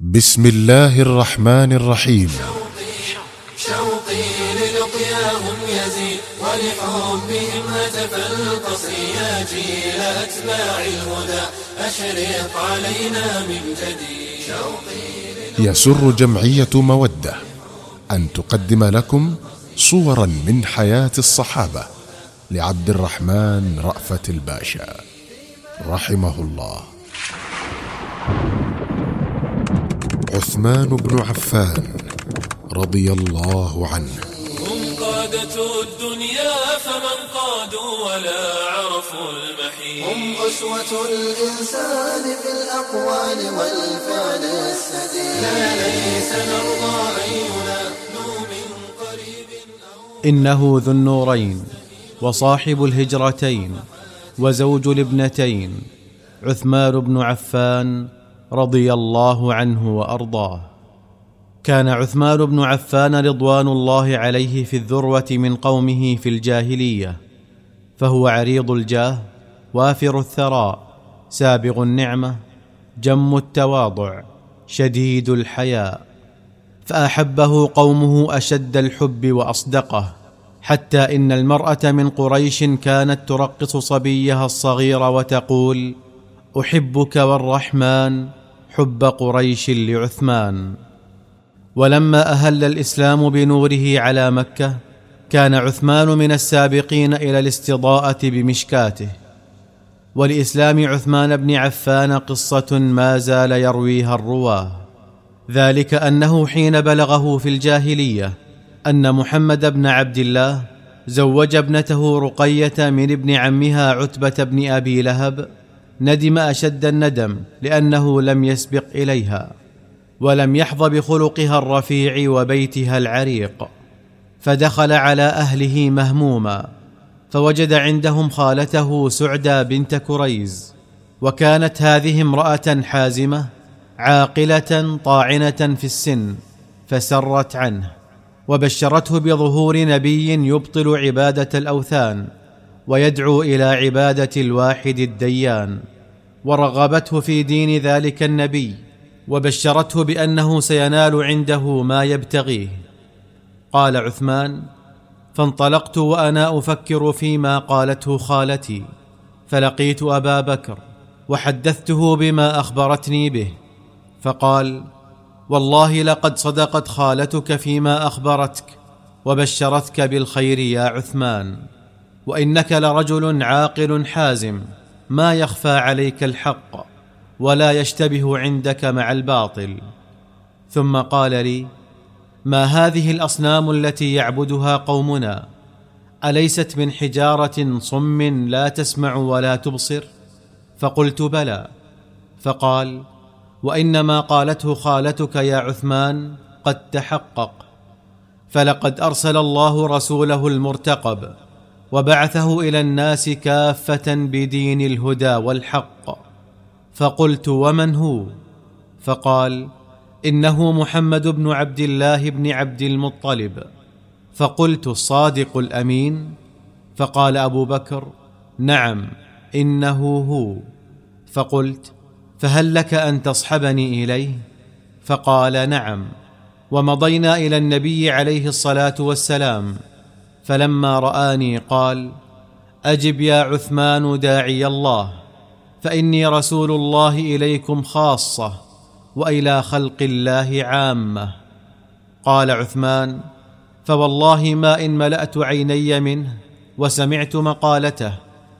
بسم الله الرحمن الرحيم. شوقي للقياهم يزيد ولحبهم هتف القصر يا جيل أتباع الهدى أشرق علينا من جديد شوقي يسر جمعية مودة أن تقدم لكم صورا من حياة الصحابة لعبد الرحمن رأفت الباشا. رحمه الله. عثمان بن عفان رضي الله عنه. هم قادة الدنيا فمن قادوا ولا عرفوا المحيط. هم أسوة الإنسان في الأقوال والفعل السديد. لا ليس نرضى أن ينادوا من قريب أو إنه ذو النورين وصاحب الهجرتين وزوج الابنتين. عثمان بن عفان رضي الله عنه وأرضاه. كان عثمان بن عفان رضوان الله عليه في الذروة من قومه في الجاهلية فهو عريض الجاه وافر الثراء سابغ النعمة جم التواضع شديد الحياء. فأحبه قومه أشد الحب وأصدقه حتى إن المرأة من قريش كانت ترقص صبيها الصغير وتقول أحبك والرحمن حب قريش لعثمان. ولما أهل الإسلام بنوره على مكة كان عثمان من السابقين إلى الاستضاءة بمشكاته. ولإسلام عثمان بن عفان قصة ما زال يرويها الرواة. ذلك أنه حين بلغه في الجاهلية أن محمد بن عبد الله زوج ابنته رقية من ابن عمها عتبة بن أبي لهب ندم أشد الندم لأنه لم يسبق إليها ولم يحظ بخلقها الرفيع وبيتها العريق فدخل على أهله مهموما فوجد عندهم خالته سعدى بنت كريز وكانت هذه امرأة حازمة عاقلة طاعنة في السن فسرت عنه وبشرته بظهور نبي يبطل عبادة الأوثان. ويدعو إلى عبادة الواحد الديان ورغبته في دين ذلك النبي وبشرته بأنه سينال عنده ما يبتغيه. قال عثمان فانطلقت وأنا أفكر فيما قالته خالتي فلقيت أبا بكر وحدثته بما أخبرتني به فقال والله لقد صدقت خالتك فيما أخبرتك وبشرتك بالخير يا عثمان. وإنك لرجل عاقل حازم ما يخفى عليك الحق ولا يشتبه عندك مع الباطل. ثم قال لي ما هذه الأصنام التي يعبدها قومنا؟ أليست من حجارة صم لا تسمع ولا تبصر؟ فقلت بلى. فقال وإنما قالته خالتك يا عثمان قد تحقق فلقد أرسل الله رسوله المرتقب. وبعثه إلى الناس كافة بدين الهدى والحق. فقلت ومن هو؟ فقال إنه محمد بن عبد الله بن عبد المطلب. فقلت الصادق الأمين. فقال أبو بكر نعم إنه هو. فقلت فهل لك أن تصحبني إليه؟ فقال نعم. ومضينا إلى النبي عليه الصلاة والسلام. فلما رآني قال أجب يا عثمان داعي الله فإني رسول الله إليكم خاصة وإلى خلق الله عامة. قال عثمان فوالله ما إن ملأت عيني منه وسمعت مقالته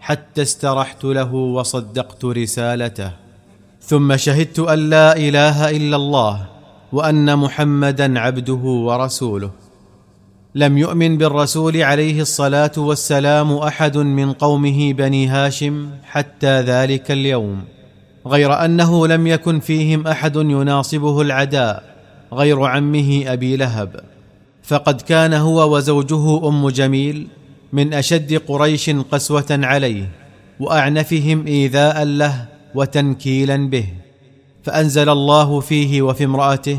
حتى استرحت له وصدقت رسالته. ثم شهدت أن لا إله إلا الله وأن محمدا عبده ورسوله. لم يؤمن بالرسول عليه الصلاة والسلام أحد من قومه بني هاشم حتى ذلك اليوم غير أنه لم يكن فيهم أحد يناصبه العداء غير عمه أبي لهب. فقد كان هو وزوجه أم جميل من أشد قريش قسوة عليه وأعنفهم إيذاء له وتنكيلا به. فأنزل الله فيه وفي امرأته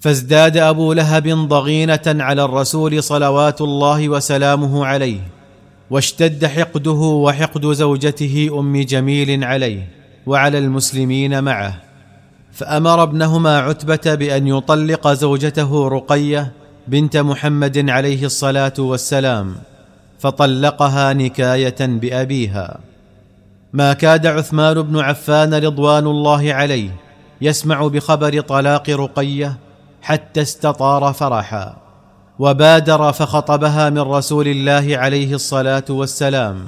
فازداد أبو لهب ضغينة على الرسول صلوات الله وسلامه عليه واشتد حقده وحقد زوجته أم جميل عليه وعلى المسلمين معه. فأمر ابنهما عتبة بأن يطلق زوجته رقية بنت محمد عليه الصلاة والسلام فطلقها نكاية بأبيها. ما كاد عثمان بن عفان رضوان الله عليه يسمع بخبر طلاق رقية حتى استطار فرحا وبادر فخطبها من رسول الله عليه الصلاة والسلام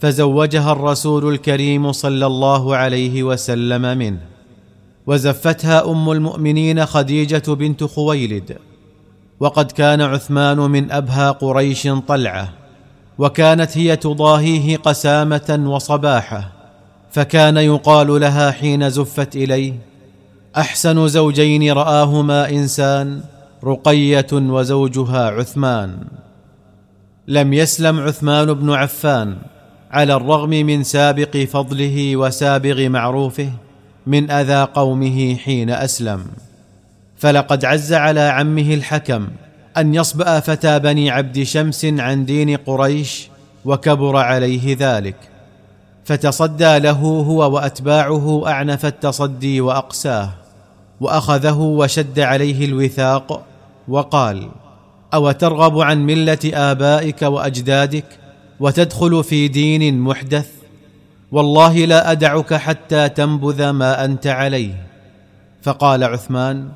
فزوجها الرسول الكريم صلى الله عليه وسلم منه. وزفتها أم المؤمنين خديجة بنت خويلد. وقد كان عثمان من أبهى قريش طلعة وكانت هي تضاهيه قسامة وصباحة فكان يقال لها حين زفت إليه أحسن زوجين رآهما إنسان رقية وزوجها عثمان. لم يسلم عثمان بن عفان على الرغم من سابق فضله وسابغ معروفه من أذى قومه حين أسلم. فلقد عز على عمه الحكم أن يصبأ فتى بني عبد شمس عن دين قريش وكبر عليه ذلك. فتصدى له هو وأتباعه أعنف التصدي وأقساه. وأخذه وشد عليه الوثاق وقال أو ترغب عن ملة آبائك وأجدادك وتدخل في دين محدث؟ والله لا أدعك حتى تنبذ ما أنت عليه. فقال عثمان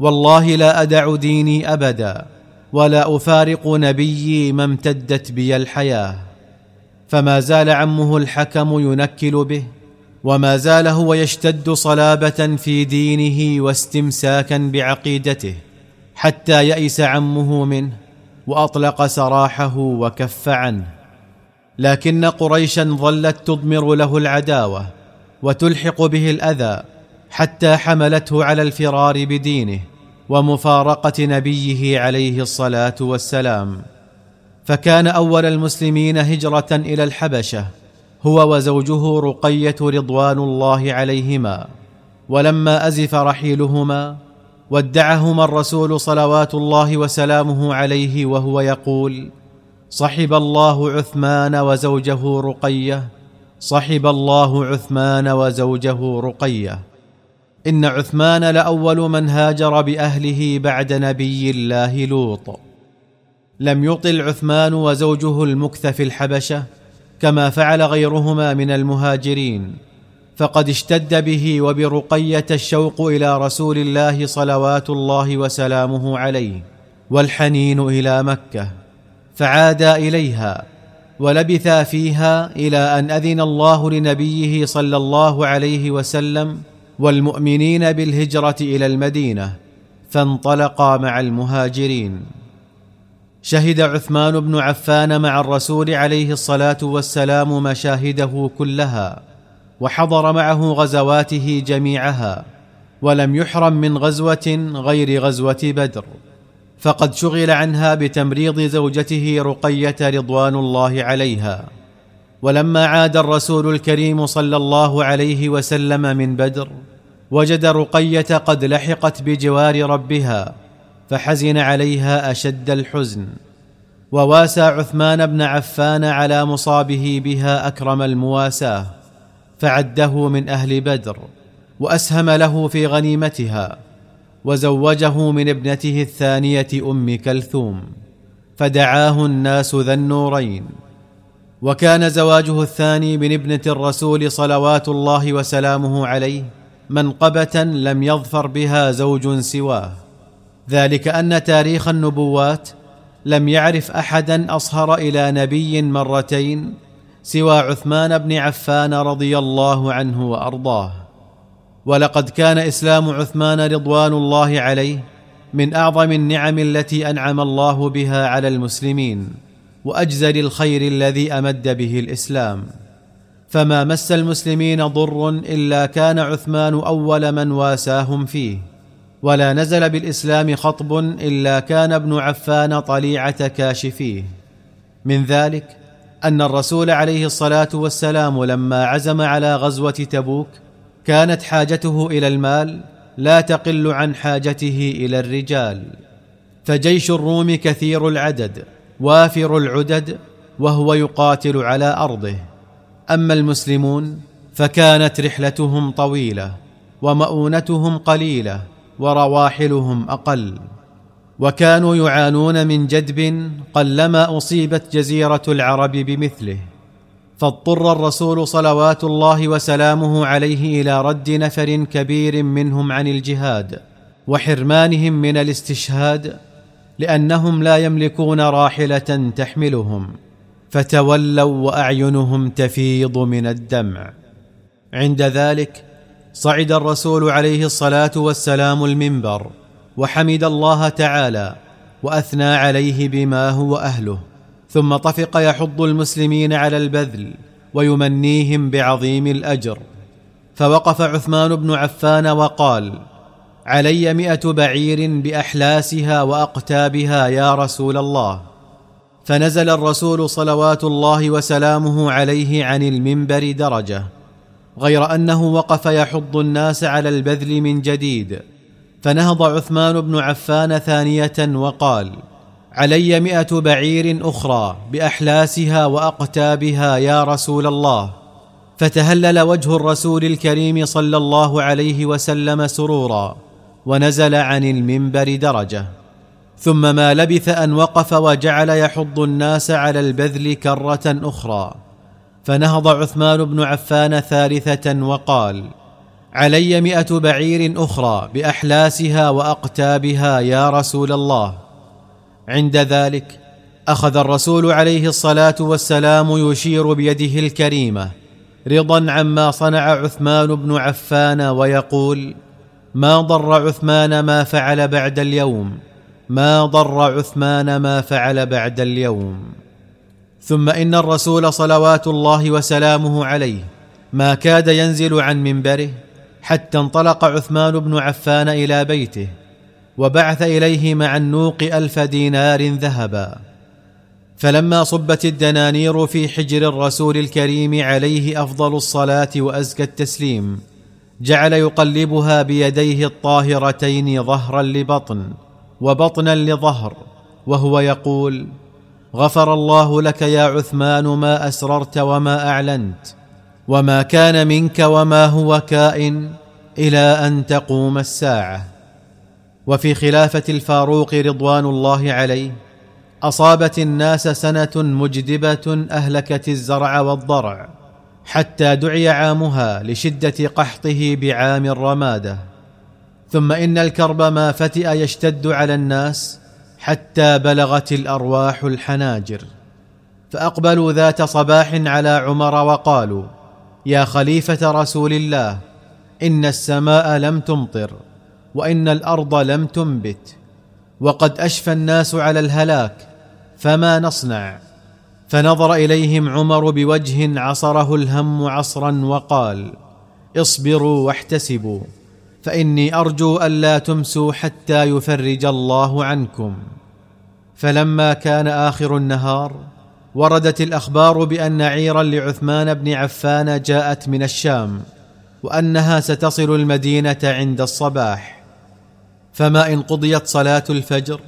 والله لا أدع ديني أبدا ولا أفارق نبيي ما امتدت بي الحياة. فما زال عمه الحكم ينكل به وما زال هو يشتد صلابة في دينه واستمساكا بعقيدته حتى يئس عمه منه وأطلق سراحه وكف عنه. لكن قريشا ظلت تضمر له العداوة وتلحق به الأذى حتى حملته على الفرار بدينه ومفارقة نبيه عليه الصلاة والسلام. فكان أول المسلمين هجرة إلى الحبشة هو وزوجه رقية رضوان الله عليهما ولما أزف رحيلهما ودعهما الرسول صلوات الله وسلامه عليه وهو يقول صحب الله عثمان وزوجه رقية صحب الله عثمان وزوجه رقية. إن عثمان لأول من هاجر بأهله بعد نبي الله لوط. لم يطل عثمان وزوجه المكث في الحبشة كما فعل غيرهما من المهاجرين فقد اشتد به وبرقية الشوق إلى رسول الله صلوات الله وسلامه عليه والحنين إلى مكة فعادا إليها ولبثا فيها إلى أن أذن الله لنبيه صلى الله عليه وسلم والمؤمنين بالهجرة إلى المدينة فانطلقا مع المهاجرين. شهد عثمان بن عفان مع الرسول عليه الصلاة والسلام مشاهده كلها وحضر معه غزواته جميعها ولم يحرم من غزوة غير غزوة بدر. فقد شغل عنها بتمريض زوجته رقية رضوان الله عليها. ولما عاد الرسول الكريم صلى الله عليه وسلم من بدر وجد رقية قد لحقت بجوار ربها فحزن عليها أشد الحزن وواسى عثمان بن عفان على مصابه بها أكرم المواساة فعده من أهل بدر وأسهم له في غنيمتها وزوجه من ابنته الثانية أم كلثوم فدعاه الناس ذا النورين. وكان زواجه الثاني من ابنة الرسول صلوات الله وسلامه عليه منقبة لم يظفر بها زوج سواه. ذلك أن تاريخ النبوات لم يعرف أحدا أصهر إلى نبي مرتين سوى عثمان بن عفان رضي الله عنه وأرضاه. ولقد كان إسلام عثمان رضوان الله عليه من أعظم النعم التي أنعم الله بها على المسلمين وأجزل الخير الذي أمد به الإسلام. فما مس المسلمين ضر إلا كان عثمان أول من واساهم فيه. ولا نزل بالإسلام خطب إلا كان ابن عفان طليعة كاشفيه. من ذلك أن الرسول عليه الصلاة والسلام لما عزم على غزوة تبوك كانت حاجته إلى المال لا تقل عن حاجته إلى الرجال. فجيش الروم كثير العدد وافر العدد وهو يقاتل على أرضه. أما المسلمون فكانت رحلتهم طويلة ومؤونتهم قليلة ورواحلهم أقل. وكانوا يعانون من جدب قلما أصيبت جزيرة العرب بمثله. فاضطر الرسول صلوات الله وسلامه عليه إلى رد نفر كبير منهم عن الجهاد وحرمانهم من الاستشهاد لأنهم لا يملكون راحلة تحملهم. فتولوا وأعينهم تفيض من الدمع. عند ذلك صعد الرسول عليه الصلاة والسلام المنبر وحمد الله تعالى وأثنى عليه بما هو أهله. ثم طفق يحض المسلمين على البذل ويمنيهم بعظيم الأجر. فوقف عثمان بن عفان وقال علي مئة بعير بأحلاسها وأقتابها يا رسول الله فنزل الرسول صلوات الله وسلامه عليه عن المنبر درجة. غير أنه وقف يحض الناس على البذل من جديد. فنهض عثمان بن عفان ثانية وقال علي مئة بعير أخرى بأحلاسها وأقتابها يا رسول الله. فتهلل وجه الرسول الكريم صلى الله عليه وسلم سرورا ونزل عن المنبر درجة. ثم ما لبث أن وقف وجعل يحض الناس على البذل كرة أخرى. فنهض عثمان بن عفان ثالثة وقال علي مئة بعير أخرى بأحلاسها وأقتابها يا رسول الله. عند ذلك أخذ الرسول عليه الصلاة والسلام يشير بيده الكريمة رضا عما صنع عثمان بن عفان ويقول ما ضر عثمان ما فعل بعد اليوم ما ضر عثمان ما فعل بعد اليوم. ثم إن الرسول صلوات الله وسلامه عليه ما كاد ينزل عن منبره حتى انطلق عثمان بن عفان إلى بيته وبعث إليه مع النوق ألف دينار ذهبا. فلما صبت الدنانير في حجر الرسول الكريم عليه أفضل الصلاة وأزكى التسليم جعل يقلبها بيديه الطاهرتين ظهرا لبطن وبطنا لظهر وهو يقول غفر الله لك يا عثمان ما أسررت وما أعلنت وما كان منك وما هو كائن إلى أن تقوم الساعة. وفي خلافة الفاروق رضوان الله عليه أصابت الناس سنة مجدبة أهلكت الزرع والضرع حتى دعي عامها لشدة قحطه بعام الرمادة. ثم إن الكرب ما فتئ يشتد على الناس حتى بلغت الأرواح الحناجر. فأقبلوا ذات صباح على عمر وقالوا يا خليفة رسول الله إن السماء لم تمطر وإن الأرض لم تنبت وقد أشفى الناس على الهلاك فما نصنع؟ فنظر إليهم عمر بوجه عصره الهم عصرا وقال اصبروا واحتسبوا. فإني أرجو ألا تمسوا حتى يفرج الله عنكم. فلما كان آخر النهار وردت الأخبار بأن عيرا لعثمان بن عفان جاءت من الشام وأنها ستصل المدينة عند الصباح. فما إن قضيت صلاة الفجر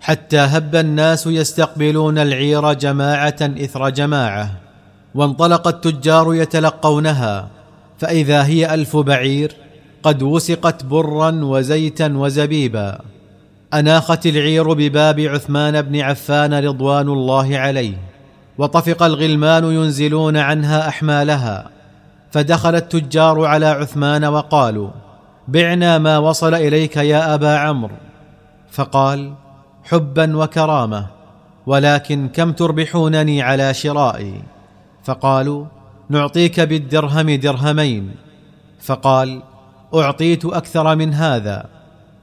حتى هب الناس يستقبلون العير جماعة إثر جماعة وانطلق التجار يتلقونها فإذا هي ألف بعير قد وسقت برا وزيتا وزبيبا. أناخت العير بباب عثمان بن عفان رضوان الله عليه وطفق الغلمان ينزلون عنها أحمالها. فدخل التجار على عثمان وقالوا بعنا ما وصل إليك يا أبا عمرو. فقال حبا وكرامة ولكن كم تربحونني على شرائي؟ فقالوا نعطيك بالدرهم درهمين. فقال أعطيت أكثر من هذا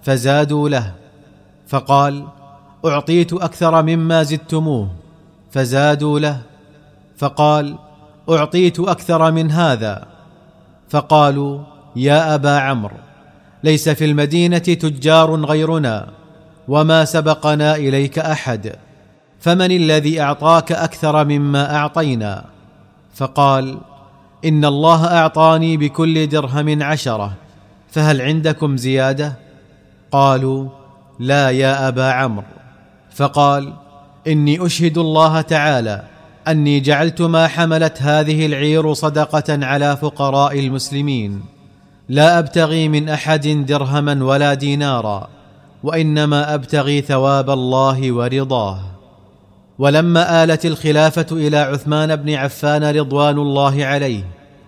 فزادوا له. فقال أعطيت أكثر مما زدتموه فزادوا له. فقال أعطيت أكثر من هذا. فقالوا يا أبا عمرو ليس في المدينة تجار غيرنا وما سبقنا إليك أحد فمن الذي أعطاك أكثر مما أعطينا؟ فقال إن الله أعطاني بكل درهم عشرة. فهل عندكم زيادة؟ قالوا لا يا أبا عمرو. فقال إني أشهد الله تعالى أني جعلت ما حملت هذه العير صدقة على فقراء المسلمين. لا أبتغي من أحد درهما ولا دينارا وإنما أبتغي ثواب الله ورضاه. ولما آلت الخلافة إلى عثمان بن عفان رضوان الله عليه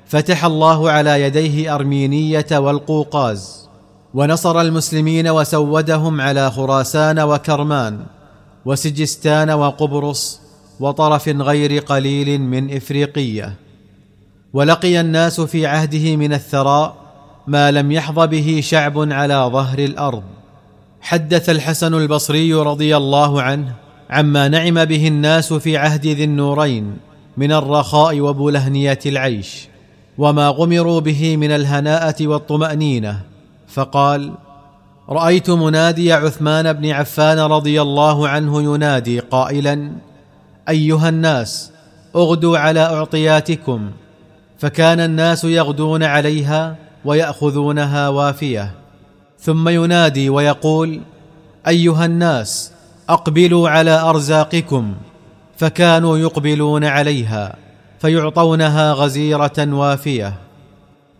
فتح الله على يديه أرمينية والقوقاز ونصر المسلمين وسودهم على خراسان وكرمان وسجستان وقبرص وطرف غير قليل من إفريقية. ولقي الناس في عهده من الثراء ما لم يحظ به شعب على ظهر الأرض. حدث الحسن البصري رضي الله عنه عما نعم به الناس في عهد ذي النورين من الرخاء وبلهنية العيش. وما غمروا به من الهناءة والطمأنينة. فقال رأيت منادي عثمان بن عفان رضي الله عنه ينادي قائلا أيها الناس أغدوا على أعطياتكم. فكان الناس يغدون عليها ويأخذونها وافية. ثم ينادي ويقول أيها الناس أقبلوا على أرزاقكم. فكانوا يقبلون عليها. فيعطونها غزيرة وافية.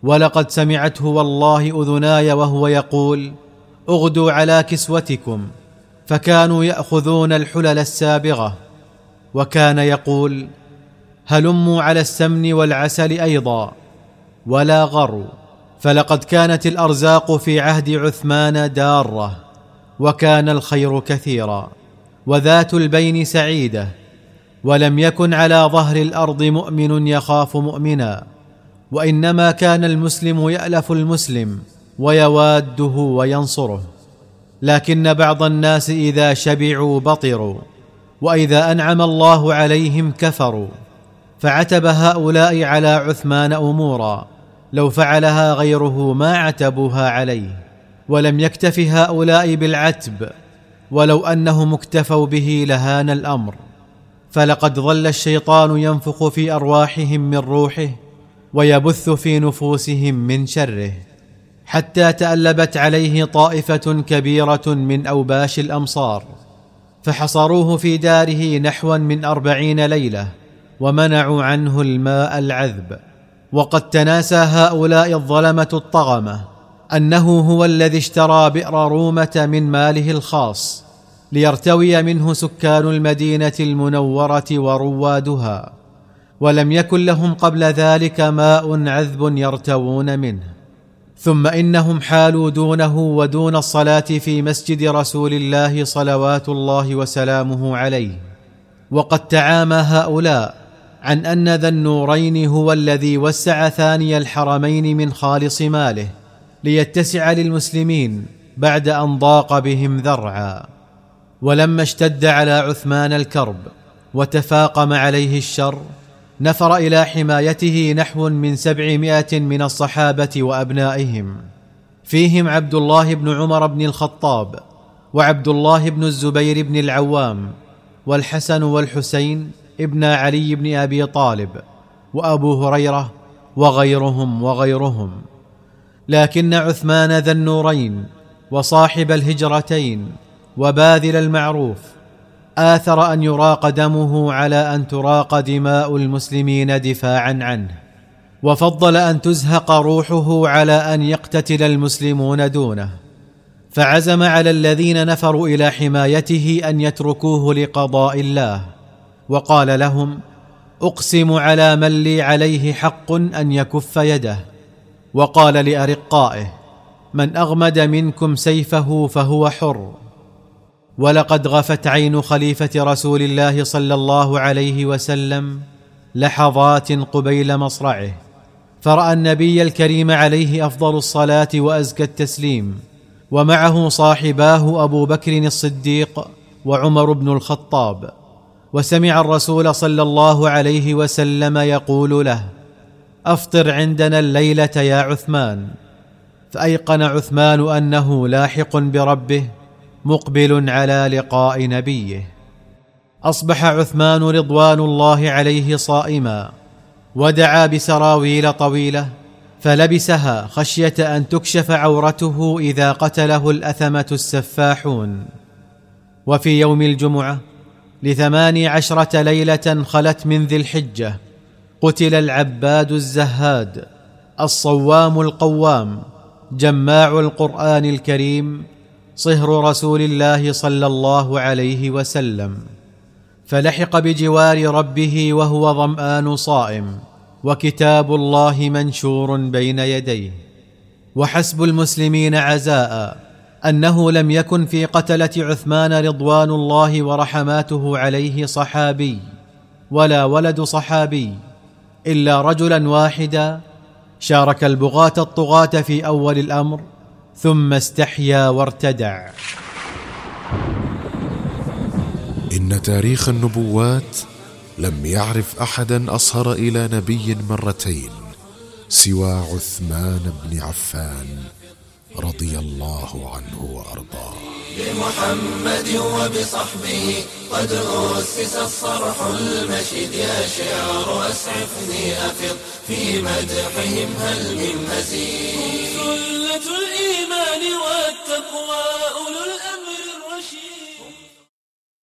ولقد سمعته والله أذناي وهو يقول أغدوا على كسوتكم. فكانوا يأخذون الحلل السابغة. وكان يقول هلموا على السمن والعسل أيضا ولا غروا. فلقد كانت الأرزاق في عهد عثمان دارة وكان الخير كثيرا. وذات البين سعيدة. ولم يكن على ظهر الأرض مؤمن يخاف مؤمنا وإنما كان المسلم يألف المسلم ويواده وينصره. لكن بعض الناس إذا شبعوا بطروا وإذا أنعم الله عليهم كفروا. فعتب هؤلاء على عثمان أمورا لو فعلها غيره ما عتبوها عليه. ولم يكتف هؤلاء بالعتب ولو أنهم اكتفوا به لهان الأمر. فلقد ظل الشيطان ينفخ في أرواحهم من روحه ويبث في نفوسهم من شره حتى تألبت عليه طائفة كبيرة من أوباش الأمصار فحصروه في داره نحوا من أربعين ليلة ومنعوا عنه الماء العذب. وقد تناسى هؤلاء الظلمة الطغمة أنه هو الذي اشترى بئر رومة من ماله الخاص ليرتوي منه سكان المدينة المنورة وروادها ولم يكن لهم قبل ذلك ماء عذب يرتوون منه. ثم إنهم حالوا دونه ودون الصلاة في مسجد رسول الله صلوات الله وسلامه عليه. وقد تعامى هؤلاء عن أن ذا النورين هو الذي وسع ثاني الحرمين من خالص ماله ليتسع للمسلمين بعد أن ضاق بهم ذرعا. ولما اشتد على عثمان الكرب وتفاقم عليه الشر نفر إلى حمايته نحو من سبعمائة من الصحابة وأبنائهم. فيهم عبد الله بن عمر بن الخطاب وعبد الله بن الزبير بن العوام والحسن والحسين ابن علي بن أبي طالب وأبو هريرة وغيرهم وغيرهم. لكن عثمان ذا النورين وصاحب الهجرتين وباذل المعروف. آثر أن يراق دمه على أن تراق دماء المسلمين دفاعا عنه. وفضل أن تزهق روحه على أن يقتتل المسلمون دونه. فعزم على الذين نفروا إلى حمايته أن يتركوه لقضاء الله. وقال لهم أقسم على من لي عليه حق أن يكف يده. وقال لأرقائه من أغمد منكم سيفه فهو حر. ولقد غفت عين خليفة رسول الله صلى الله عليه وسلم لحظات قبيل مصرعه فرأى النبي الكريم عليه أفضل الصلاة وأزكى التسليم ومعه صاحباه أبو بكر الصديق وعمر بن الخطاب وسمع الرسول صلى الله عليه وسلم يقول له أفطر عندنا الليلة يا عثمان. فأيقن عثمان أنه لاحق بربه مقبل على لقاء نبيه. أصبح عثمان رضوان الله عليه صائما ودعا بسراويل طويلة فلبسها خشية أن تكشف عورته إذا قتله الأثمة السفاحون. وفي يوم الجمعة لثماني عشرة ليلة خلت من ذي الحجة قتل العباد الزهاد الصوام القوام جماع القرآن الكريم صهر رسول الله صلى الله عليه وسلم فلحق بجوار ربه وهو ظمآن صائم وكتاب الله منشور بين يديه. وحسب المسلمين عزاء أنه لم يكن في قتلة عثمان رضوان الله ورحماته عليه صحابي ولا ولد صحابي إلا رجلا واحدا. شارك البغاة الطغاة في أول الأمر ثم استحيا وارتدع. إن تاريخ النبوات لم يعرف أحدا أصهر إلى نبي مرتين سوى عثمان بن عفان رضي الله عنه وأرضاه. بمحمد وبصحبه قد أسس الصرح المشيد يا شعر أسعفني أفض في مدحهم هل من مزيد. والتقوى أولو الأمر الرشيد.